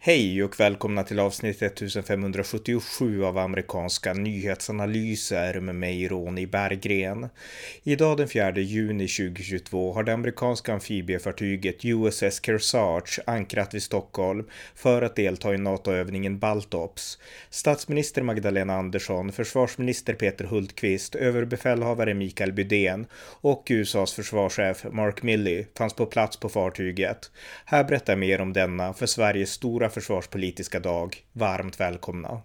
Hej och välkomna till avsnitt 1577 av amerikanska nyhetsanalyser med mig Ronny Berggren. Idag den 4 juni 2022 har det amerikanska amfibiefartyget USS Kearsarge ankrat vid Stockholm för att delta i NATO-övningen Baltops. Statsminister Magdalena Andersson, försvarsminister Peter Hultqvist, överbefälhavare Mikael Bydén och USAs försvarschef Mark Milley fanns på plats på fartyget. Här berättar jag mer om denna för Sveriges stora försvarspolitiska dag. Varmt välkomna!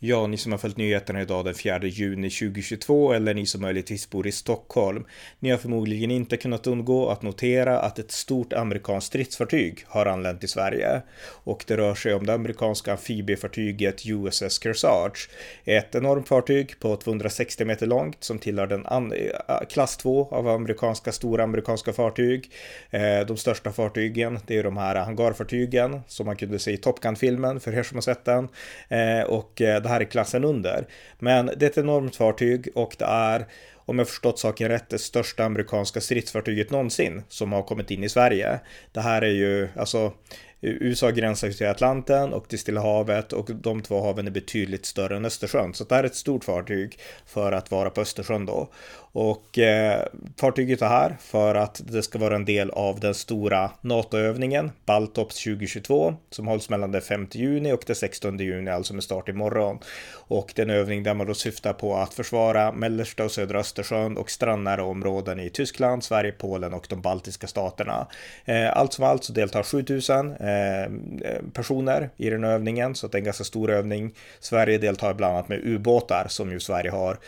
Ja, ni som har följt nyheterna idag den 4 juni 2022 eller ni som möjligtvis bor i Stockholm. Ni har förmodligen inte kunnat undgå att notera att ett stort amerikanskt stridsfartyg har anlänt till Sverige. Och det rör sig om det amerikanska amfibiefartyget USS Kearsarge. Ett enormt fartyg på 260 meter långt som tillhör den eh, klass 2 av amerikanska stora amerikanska fartyg. Eh, de största fartygen, det är de här hangarfartygen som man kunde se i Top Gun-filmen för er som har sett den. Eh, och det här är klassen under. Men det är ett enormt fartyg och det är om jag förstått saken rätt, det största amerikanska stridsfartyget någonsin som har kommit in i Sverige. Det här är ju, alltså, USA gränsar till Atlanten och till Stilla havet och de två haven är betydligt större än Östersjön. Så det här är ett stort fartyg för att vara på Östersjön då. Och eh, fartyget är här för att det ska vara en del av den stora NATO-övningen Baltops 2022 som hålls mellan den 5 juni och den 16 juni, alltså med start imorgon. Och den övning där man då syftar på att försvara mellersta och södra Östersjön och strandnära områden i Tyskland, Sverige, Polen och de baltiska staterna. Eh, allt som allt så deltar 7000 eh, Eh, personer i den övningen, så det är en ganska stor övning. Sverige deltar bland annat med ubåtar som ju Sverige har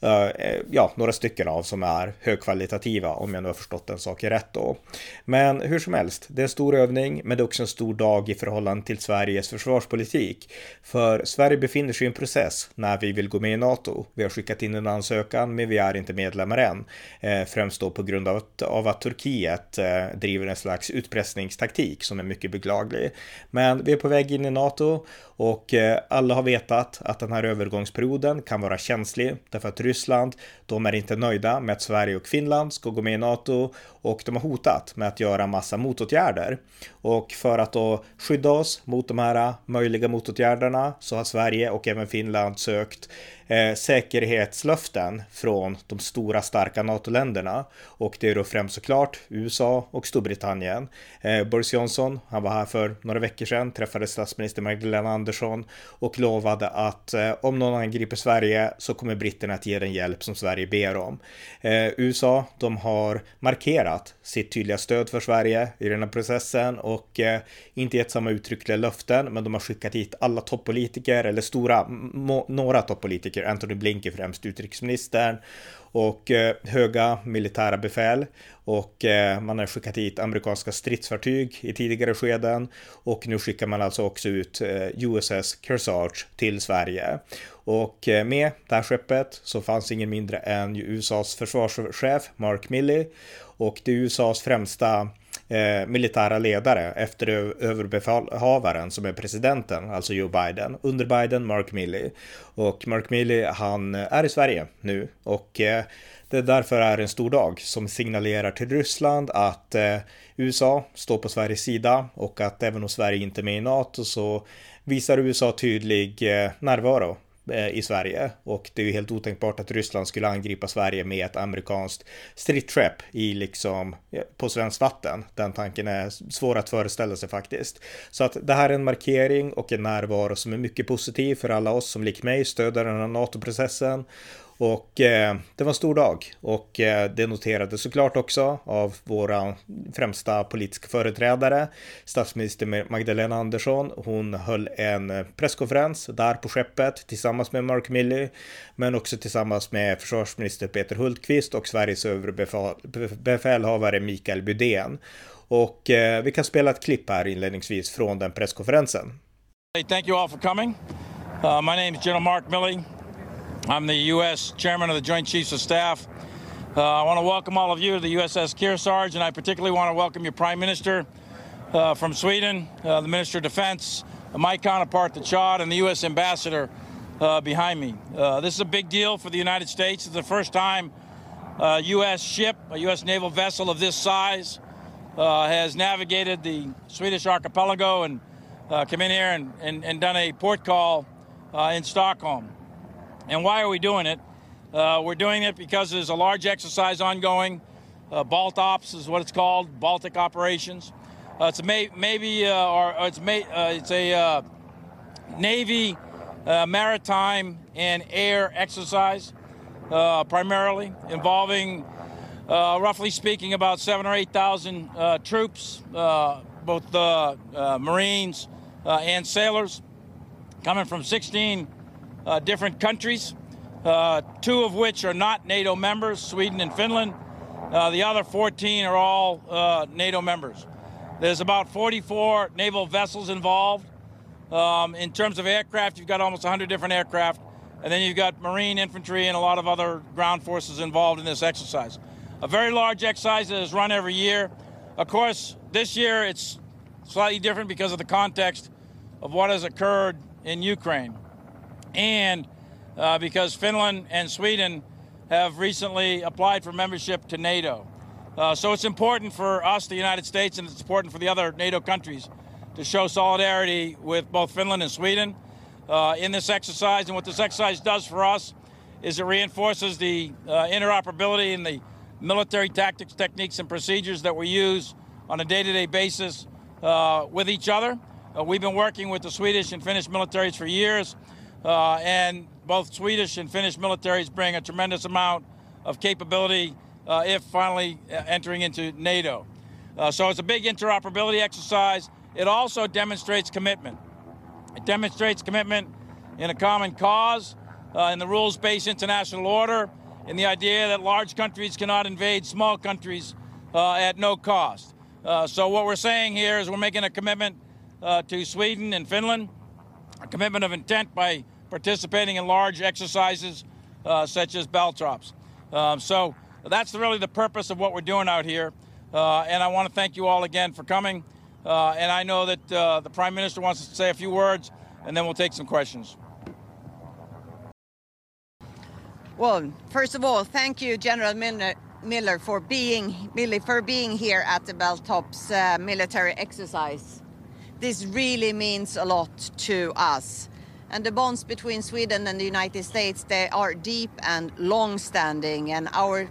Eh, eh, ja, några stycken av som är högkvalitativa om jag nu har förstått den saken rätt då. Men hur som helst, det är en stor övning, men det är också en stor dag i förhållande till Sveriges försvarspolitik. För Sverige befinner sig i en process när vi vill gå med i NATO. Vi har skickat in en ansökan, men vi är inte medlemmar än. Eh, främst då på grund av att, av att Turkiet driver en slags utpressningstaktik som är mycket beklaglig. Men vi är på väg in i NATO och alla har vetat att den här övergångsperioden kan vara känslig därför att Ryssland. De är inte nöjda med att Sverige och Finland ska gå med i NATO och de har hotat med att göra massa motåtgärder. Och för att då skydda oss mot de här möjliga motåtgärderna så har Sverige och även Finland sökt eh, säkerhetslöften från de stora starka NATO-länderna. Och det är då främst såklart USA och Storbritannien. Eh, Boris Johnson, han var här för några veckor sedan, träffade statsminister Magdalena Andersson och lovade att eh, om någon angriper Sverige så kommer britterna att ge den hjälp som Sverige ber om. Eh, USA, de har markerat sitt tydliga stöd för Sverige i den här processen och eh, inte gett samma uttryckliga löften, men de har skickat hit alla toppolitiker eller stora, några toppolitiker politiker, Anthony Blinken främst utrikesministern och eh, höga militära befäl. Och eh, man har skickat hit amerikanska stridsfartyg i tidigare skeden. Och nu skickar man alltså också ut eh, USS Kearsarge till Sverige. Och eh, med det här skeppet så fanns ingen mindre än USAs försvarschef Mark Milley. Och det är USAs främsta eh, militära ledare efter överbefälhavaren som är presidenten, alltså Joe Biden. Under Biden, Mark Milley. Och Mark Milley, han är i Sverige nu och eh, det därför är en stor dag som signalerar till Ryssland att eh, USA står på Sveriges sida och att även om Sverige inte är med i NATO så visar USA tydlig eh, närvaro Eh, i Sverige och det är ju helt otänkbart att Ryssland skulle angripa Sverige med ett amerikanskt stridsskepp i liksom på svenskt vatten. Den tanken är svår att föreställa sig faktiskt. Så att det här är en markering och en närvaro som är mycket positiv för alla oss som likt mig stöder den här NATO-processen och eh, det var en stor dag och eh, det noterades såklart också av våra främsta politiska företrädare. Statsminister Magdalena Andersson, hon höll en presskonferens där på skeppet tillsammans med Mark Milley, men också tillsammans med försvarsminister Peter Hultqvist och Sveriges överbefälhavare Mikael Bydén. Och eh, vi kan spela ett klipp här inledningsvis från den presskonferensen. Hey, thank you all for coming. Uh, my name is General Mark Milley. I'm the U.S. Chairman of the Joint Chiefs of Staff. Uh, I want to welcome all of you to the USS Kearsarge, and I particularly want to welcome your Prime Minister uh, from Sweden, uh, the Minister of Defense, my counterpart, the Chad, and the U.S. Ambassador uh, behind me. Uh, this is a big deal for the United States. It's the first time a U.S. ship, a U.S. naval vessel of this size, uh, has navigated the Swedish archipelago and come in here and, and, and, done a port call in Stockholm. And why are we doing it? Uh, we're doing it because there's a large exercise ongoing. Uh, Balt Ops is what it's called, Baltic Operations. Uh, it's may, maybe, or, or, it's, may, it's a Navy, maritime, and air exercise, primarily involving uh, roughly speaking, about seven or eight thousand uh, troops, uh, both uh, Marines uh, and sailors, coming from 16 uh, different countries, two of which are not NATO members, Sweden and Finland. the other 14 are all NATO members. There's about 44 naval vessels involved. Um, in terms of aircraft, you've got almost 100 different aircraft, and then you've got Marine infantry and a lot of other ground forces involved in this exercise a very large exercise that is run every year. Of course, this year it's slightly different because of the context of what has occurred in Ukraine. And uh, because Finland and Sweden have recently applied for membership to NATO. Uh, so it's important for us, the United States, and it's important for the other NATO countries to show solidarity with both Finland and Sweden uh, in this exercise. And what this exercise does for us is it reinforces the uh, interoperability and the military tactics, techniques, and procedures that we use on a day-to-day basis uh, with each other. Uh, we've been working with the Swedish and Finnish militaries for years, uh, and both Swedish and Finnish militaries bring a tremendous amount of capability uh, if finally uh, entering into NATO. Uh, so it's a big interoperability exercise. It also demonstrates commitment. It demonstrates commitment in a common cause, in the rules-based international order, in the idea that large countries cannot invade small countries uh, at no cost. Uh, so what we're saying here is we're making a commitment uh, to Sweden and Finland, a commitment of intent by participating in large exercises uh, such as Baltrops. Um, so that's really the purpose of what we're doing out here. Uh, and I want to thank you all again for coming. Uh, and I know that the Prime Minister wants to say a few words, and then we'll take some questions. Well, first of all, thank you, General Miller, for being for being here at the Beltops uh, military exercise. This really means a lot to us. And the bonds between Sweden and the United States, they are deep and long-standing, and our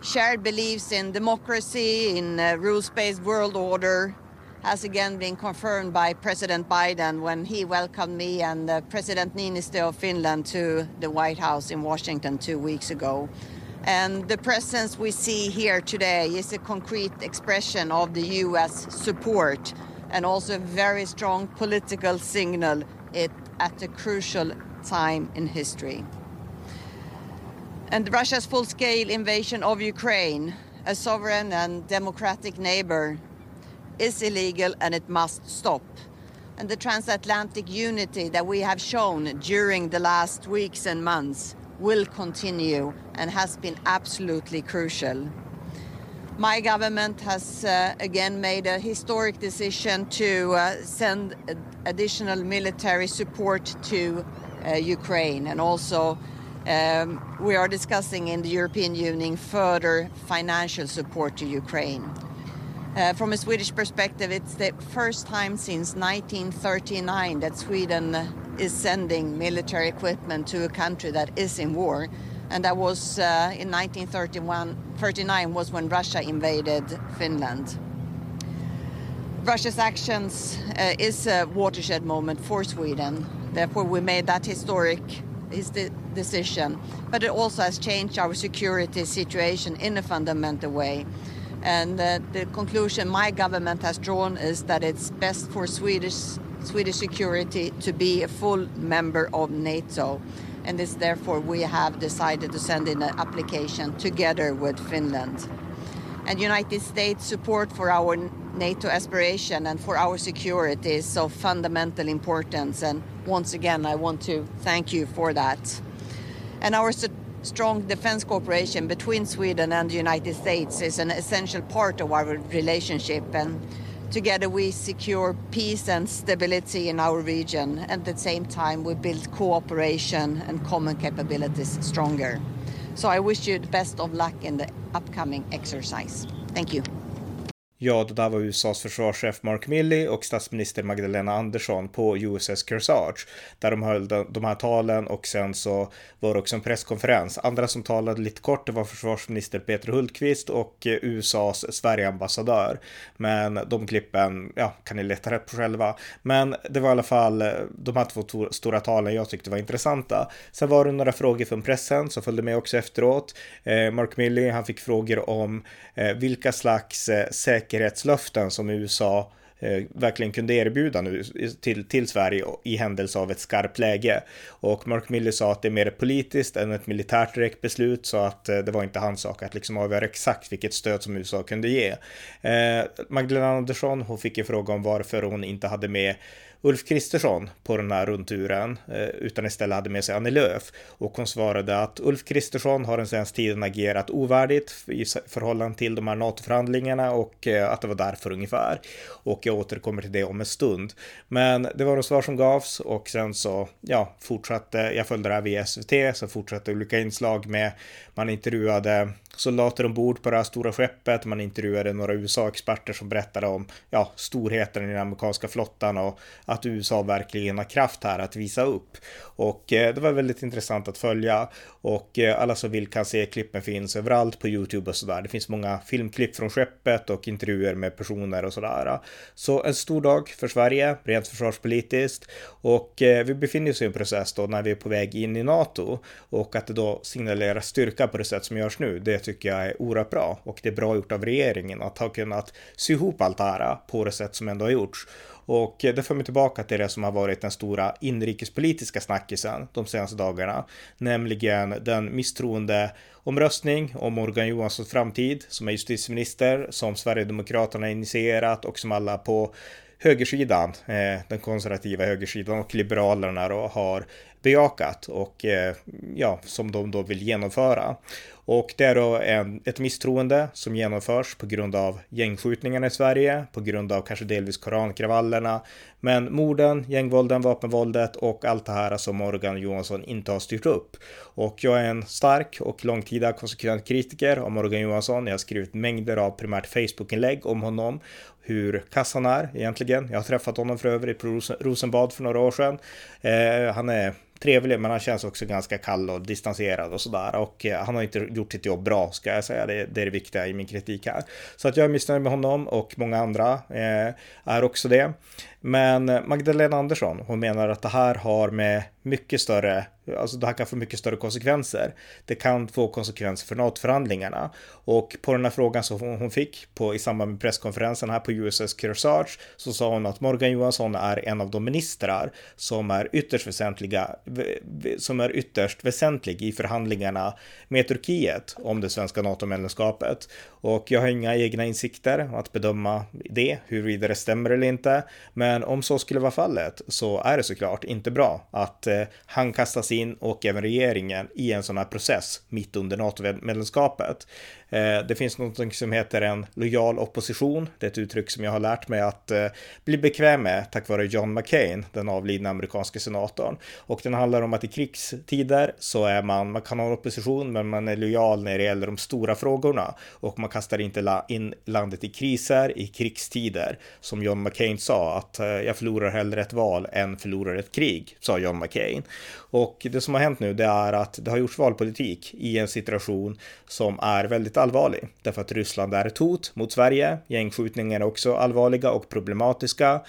shared beliefs in democracy, in a rules-based world order, has again been confirmed by President Biden when he welcomed me and uh, President Niinistö of Finland to the White House in Washington two weeks ago. And the presence we see here today is a concrete expression of the U.S. support and also a very strong political signal it, at a crucial time in history. And Russia's full-scale invasion of Ukraine, a sovereign and democratic neighbor, is illegal and it must stop. And the transatlantic unity that we have shown during the last weeks and months will continue and has been absolutely crucial. My government has uh, again made a historic decision to uh, send additional military support to uh, Ukraine and also um, we are discussing in the European Union further financial support to Ukraine. Uh, from a Swedish perspective, it's the first time since 1939 that Sweden is sending military equipment to a country that is in war. And that was uh, in 1939 was when Russia invaded Finland. Russia's actions uh, is a watershed moment for Sweden. Therefore, we made that historic is the decision. But it also has changed our security situation in a fundamental way. And uh, the conclusion my government has drawn is that it's best for Swedish Swedish security to be a full member of NATO. And this, therefore, we have decided to send in an application together with Finland. And United States support for our NATO aspiration and for our security is of fundamental importance. And once again, I want to thank you for that. And our strong defense cooperation between Sweden and the United States is an essential part of our relationship and together we secure peace and stability in our region and at the same time we build cooperation and common capabilities stronger. So I wish you the best of luck in the upcoming exercise. Thank you. Ja, det där var USAs försvarschef Mark Milley och statsminister Magdalena Andersson på USS Kearsarge där de höll de här talen och sen så var det också en presskonferens. Andra som talade lite kort det var försvarsminister Peter Hultqvist och USAs Sverigeambassadör. Men de klippen, ja, kan ni leta rätt på själva. Men det var i alla fall de här två stora talen jag tyckte var intressanta. Sen var det några frågor från pressen som följde med också efteråt. Eh, Mark Milley, han fick frågor om eh, vilka slags eh, säkerhetslöften som USA eh, verkligen kunde erbjuda nu till, till Sverige i händelse av ett skarpt läge. Och Mark Milley sa att det är mer politiskt än ett militärt direkt beslut så att eh, det var inte hans sak att liksom avgöra exakt vilket stöd som USA kunde ge. Eh, Magdalena Andersson, hon fick en fråga om varför hon inte hade med Ulf Kristersson på den här rundturen, eh, utan istället hade med sig Annie Lööf. Och hon svarade att Ulf Kristersson har den senaste tiden agerat ovärdigt i förhållande till de här NATO-förhandlingarna och eh, att det var därför ungefär. Och jag återkommer till det om en stund. Men det var de svar som gavs och sen så, ja, fortsatte, jag följde det här via SVT, så fortsatte olika inslag med, man intervjuade soldater ombord på det här stora skeppet. Man intervjuade några USA-experter som berättade om ja, storheten i den amerikanska flottan och att USA verkligen har kraft här att visa upp. Och eh, det var väldigt intressant att följa och eh, alla som vill kan se klippen finns överallt på Youtube och sådär. Det finns många filmklipp från skeppet och intervjuer med personer och sådär. Så en stor dag för Sverige, rent försvarspolitiskt och eh, vi befinner oss i en process då när vi är på väg in i NATO och att det då signalerar styrka på det sätt som görs nu. Det tycker jag är oerhört bra och det är bra gjort av regeringen att ha kunnat sy ihop allt det här på det sätt som ändå har gjorts. Och det för mig tillbaka till det som har varit den stora inrikespolitiska snackisen de senaste dagarna, nämligen den misstroende omröstning om Morgan Johanssons framtid som är justitieminister, som Sverigedemokraterna initierat och som alla på högersidan, eh, den konservativa högersidan och liberalerna då har bejakat och eh, ja, som de då vill genomföra. Och det är då en, ett misstroende som genomförs på grund av gängskjutningarna i Sverige, på grund av kanske delvis korankravallerna, men morden, gängvålden, vapenvåldet och allt det här som Morgan Johansson inte har styrt upp. Och jag är en stark och långtida konsekvent kritiker av Morgan Johansson. Jag har skrivit mängder av primärt Facebook-inlägg om honom, hur kass han är egentligen. Jag har träffat honom för övrigt på Rosenbad för några år sedan. Eh, han är trevlig, men han känns också ganska kall och distanserad och sådär. Och eh, han har inte gjort sitt jobb bra, ska jag säga. Det, det, är det viktiga i min kritik här. Så att jag är missnöjd med honom och många andra eh, är också det. Men Magdalena Andersson, hon menar att det här har med mycket större, alltså det här kan få mycket större konsekvenser. Det kan få konsekvenser för NATO-förhandlingarna. Och på den här frågan som hon fick på, i samband med presskonferensen här på USS Kearsarge så sa hon att Morgan Johansson är en av de ministrar som är ytterst väsentliga, som är ytterst väsentlig i förhandlingarna med Turkiet om det svenska NATO-medlemskapet. Och jag har inga egna insikter att bedöma det, huruvida det stämmer eller inte. Men om så skulle vara fallet så är det såklart inte bra att eh, han kastas in och även regeringen i en sån här process mitt under NATO-medlemskapet. Eh, det finns något som heter en lojal opposition. Det är ett uttryck som jag har lärt mig att eh, bli bekväm med tack vare John McCain, den avlidna amerikanska senatorn. Och den handlar om att i krigstider så är man, man kan ha en opposition, men man är lojal när det gäller de stora frågorna och man kastar inte in landet i kriser i krigstider. Som John McCain sa att eh, jag förlorar hellre ett val än förlorar ett krig, sa John McCain. Och det som har hänt nu det är att det har gjorts valpolitik i en situation som är väldigt allvarlig. Därför att Ryssland är ett hot mot Sverige. Gängskjutningar är också allvarliga och problematiska.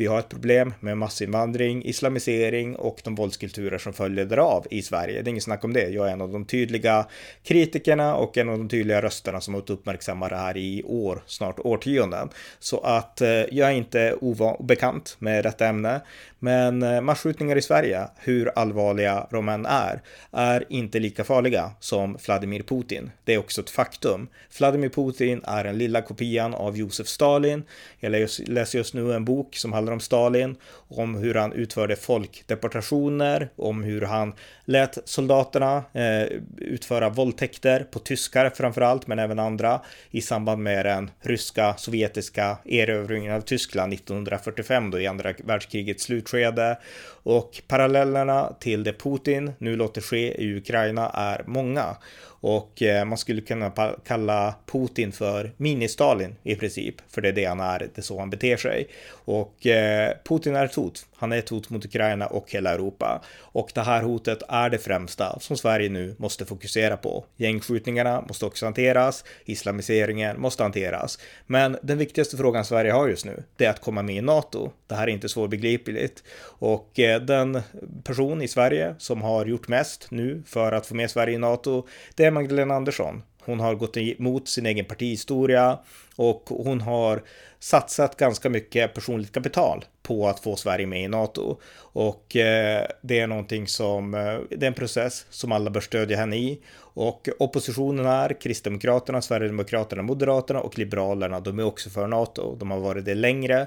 Vi har ett problem med massinvandring, islamisering och de våldskulturer som följer därav i Sverige. Det är inget snack om det. Jag är en av de tydliga kritikerna och en av de tydliga rösterna som har uppmärksammat det här i år, snart årtionden. Så att eh, jag är inte obekant med detta ämne. Men eh, massskjutningar i Sverige, hur allvarliga de än är, är inte lika farliga som Vladimir Putin. Det är också ett faktum. Vladimir Putin är den lilla kopian av Josef Stalin. Jag läser just nu en bok som handlar handlar om Stalin, om hur han utförde folkdeportationer, om hur han lät soldaterna eh, utföra våldtäkter på tyskar framförallt, men även andra i samband med den ryska sovjetiska erövringen av Tyskland 1945 då i andra världskrigets slutskede. Och parallellerna till det Putin nu låter ske i Ukraina är många. Och eh, man skulle kunna kalla Putin för mini-Stalin i princip, för det är det han är, det är så han beter sig. Och eh, Putin är ett hot. Han är ett hot mot Ukraina och hela Europa. Och det här hotet är det främsta som Sverige nu måste fokusera på. Gängskjutningarna måste också hanteras, islamiseringen måste hanteras. Men den viktigaste frågan Sverige har just nu, det är att komma med i NATO. Det här är inte svårbegripligt. Och eh, den person i Sverige som har gjort mest nu för att få med Sverige i NATO, det är Magdalena Andersson. Hon har gått emot sin egen partihistoria och hon har satsat ganska mycket personligt kapital på att få Sverige med i NATO. Och eh, det är någonting som, eh, det är en process som alla bör stödja henne i. Och oppositionen är Kristdemokraterna, Sverigedemokraterna, Moderaterna och Liberalerna. De är också för NATO. De har varit det längre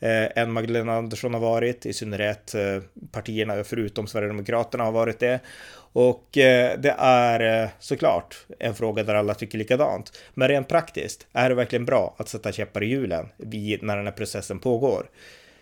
eh, än Magdalena Andersson har varit, i synnerhet partierna förutom Sverigedemokraterna har varit det. Och eh, det är eh, såklart en fråga där alla tycker likadant. Men rent praktiskt, är det verkligen bra att sätta käppar i hjulen när den här processen pågår?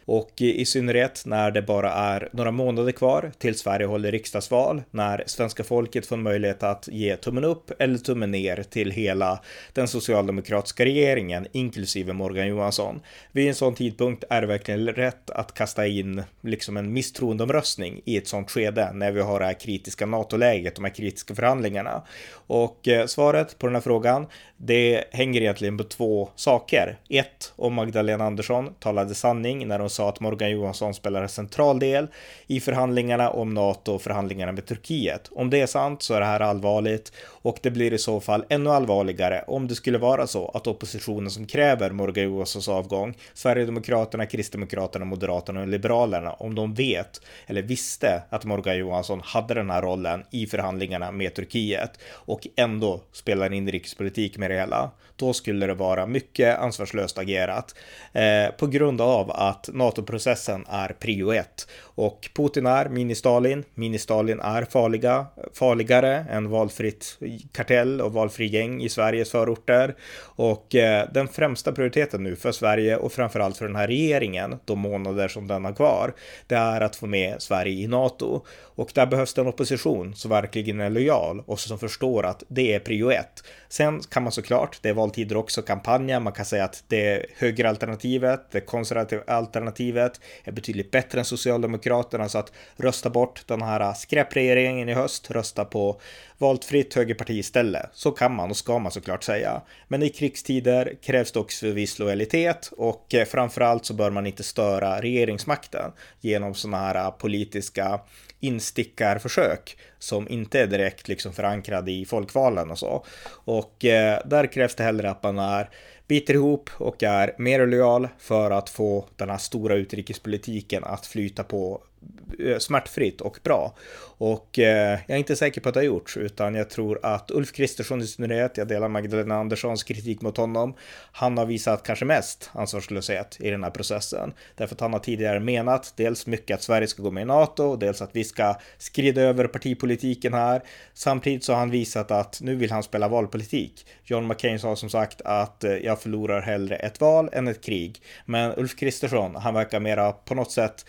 Och i synnerhet när det bara är några månader kvar till Sverige håller riksdagsval, när svenska folket får möjlighet att ge tummen upp eller tummen ner till hela den socialdemokratiska regeringen, inklusive Morgan Johansson. Vid en sån tidpunkt är det verkligen rätt att kasta in liksom en misstroendeomröstning i ett sånt skede när vi har det här kritiska NATO-läget, de här kritiska förhandlingarna. Och eh, svaret på den här frågan, det hänger egentligen på två saker. Ett, om Magdalena Andersson talade sanning när hon sa att Morgan Johansson spelar en central del i förhandlingarna om NATO och förhandlingarna med Turkiet. Om det är sant så är det här allvarligt och det blir i så fall ännu allvarligare om det skulle vara så att oppositionen som kräver Morgan Johanssons avgång, Sverigedemokraterna, Kristdemokraterna, Moderaterna och Liberalerna, om de vet eller visste att Morgan Johansson hade den här rollen i förhandlingarna med Turkiet och ändå spelar inrikespolitik med det hela, då skulle det vara mycket ansvarslöst agerat eh, på grund av att NATO-processen är prio ett och Putin är mini-Stalin. Mini-Stalin är farliga, farligare än valfritt kartell och valfri gäng i Sveriges förorter. Och eh, den främsta prioriteten nu för Sverige och framförallt för den här regeringen, de månader som den har kvar, det är att få med Sverige i NATO. Och där behövs det en opposition som verkligen är lojal och som förstår att det är prio ett. Sen kan man såklart, det är valtider också, kampanja, man kan säga att det högeralternativet, det konservativa alternativet är betydligt bättre än Socialdemokraterna, så att rösta bort den här skräpregeringen i höst, rösta på valfritt högerparti istället. Så kan man och ska man såklart säga. Men i krigstider krävs det också viss lojalitet och eh, framförallt så bör man inte störa regeringsmakten genom sådana här eh, politiska instickarförsök som inte är direkt liksom förankrade i folkvalen och så. Och eh, där krävs det hellre att man är biter ihop och är mer lojal för att få den här stora utrikespolitiken att flyta på Eh, smärtfritt och bra. Och eh, jag är inte säker på att det har gjorts, utan jag tror att Ulf Kristersson i synnerhet, jag delar Magdalena Anderssons kritik mot honom, han har visat kanske mest ansvarslöshet i den här processen. Därför att han har tidigare menat dels mycket att Sverige ska gå med i NATO, dels att vi ska skrida över partipolitiken här. Samtidigt så har han visat att nu vill han spela valpolitik. John McCain sa som sagt att eh, jag förlorar hellre ett val än ett krig. Men Ulf Kristersson, han verkar mera på något sätt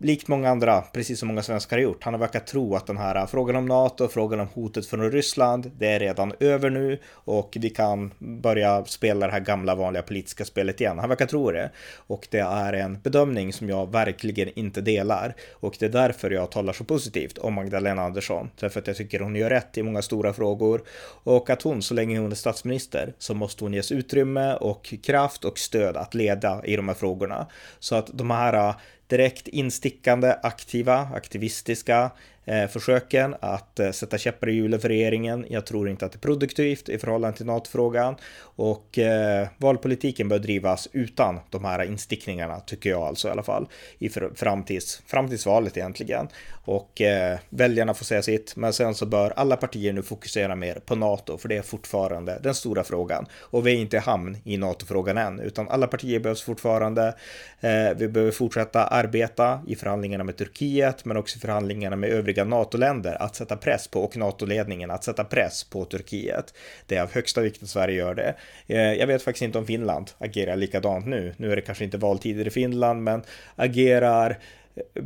likt många andra, precis som många svenskar har gjort, han har verkat tro att den här äh, frågan om NATO, frågan om hotet från Ryssland, det är redan över nu och vi kan börja spela det här gamla vanliga politiska spelet igen. Han verkar tro det. Och det är en bedömning som jag verkligen inte delar. Och det är därför jag talar så positivt om Magdalena Andersson, därför att jag tycker hon gör rätt i många stora frågor. Och att hon, så länge hon är statsminister, så måste hon ges utrymme och kraft och stöd att leda i de här frågorna. Så att de här äh, direkt instickande, aktiva, aktivistiska Eh, försöken att eh, sätta käppar i hjulet för regeringen. Jag tror inte att det är produktivt i förhållande till NATO-frågan och eh, valpolitiken bör drivas utan de här instickningarna tycker jag alltså i alla fall i framtids, framtidsvalet egentligen. Och eh, väljarna får säga sitt, men sen så bör alla partier nu fokusera mer på NATO, för det är fortfarande den stora frågan. Och vi är inte i hamn i NATO-frågan än, utan alla partier behövs fortfarande. Eh, vi behöver fortsätta arbeta i förhandlingarna med Turkiet, men också i förhandlingarna med övriga NATO-länder att sätta press på och NATO-ledningen att sätta press på Turkiet. Det är av högsta vikt att Sverige gör det. Eh, jag vet faktiskt inte om Finland agerar likadant nu. Nu är det kanske inte valtider i Finland, men agerar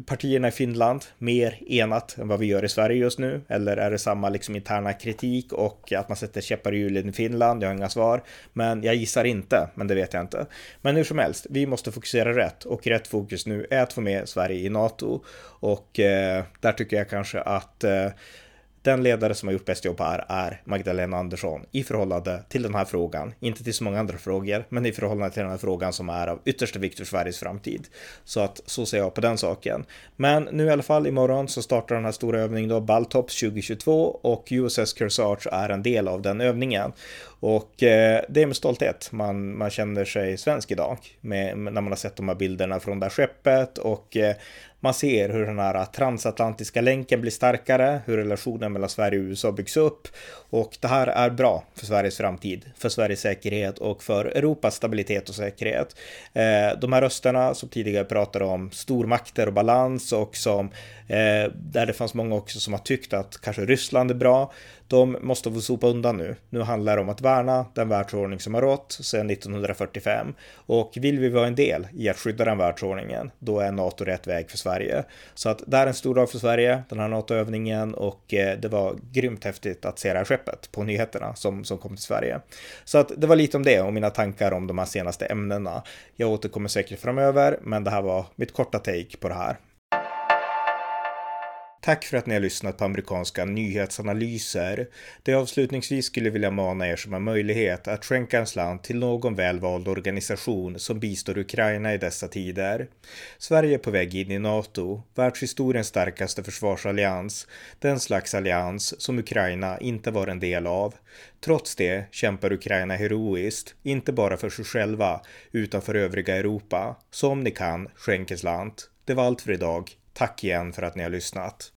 partierna i Finland mer enat än vad vi gör i Sverige just nu? Eller är det samma liksom interna kritik och att man sätter käppar i hjulen i Finland? Jag har inga svar, men jag gissar inte, men det vet jag inte. Men hur som helst, vi måste fokusera rätt och rätt fokus nu är att få med Sverige i NATO och eh, där tycker jag kanske att eh, den ledare som har gjort bäst jobb här är Magdalena Andersson i förhållande till den här frågan. Inte till så många andra frågor, men i förhållande till den här frågan som är av yttersta vikt för Sveriges framtid. Så att så ser jag på den saken. Men nu i alla fall imorgon så startar den här stora övningen då Baltops 2022 och USS Kearsarge är en del av den övningen. Och eh, det är med stolthet man, man känner sig svensk idag med, när man har sett de här bilderna från det här skeppet och eh, man ser hur den här transatlantiska länken blir starkare, hur relationen mellan Sverige och USA byggs upp och det här är bra för Sveriges framtid, för Sveriges säkerhet och för Europas stabilitet och säkerhet. Eh, de här rösterna som tidigare pratade om stormakter och balans och som eh, där det fanns många också som har tyckt att kanske Ryssland är bra. De måste få sopa undan nu. Nu handlar det om att värna den världsordning som har rått sedan 1945 och vill vi vara en del i att skydda den världsordningen, då är NATO rätt väg för Sverige. Så att det är en stor dag för Sverige, den här NATO-övningen och eh, det var grymt häftigt att se det här skeppet på nyheterna som, som kom till Sverige. Så att det var lite om det och mina tankar om de här senaste ämnena. Jag återkommer säkert framöver, men det här var mitt korta take på det här. Tack för att ni har lyssnat på amerikanska nyhetsanalyser. Det jag avslutningsvis skulle vilja mana er som har möjlighet att skänka en slant till någon välvald organisation som bistår Ukraina i dessa tider. Sverige är på väg in i NATO, världshistoriens starkaste försvarsallians, den slags allians som Ukraina inte var en del av. Trots det kämpar Ukraina heroiskt, inte bara för sig själva, utan för övriga Europa. Så om ni kan, skänk en slant. Det var allt för idag. Tack igen för att ni har lyssnat.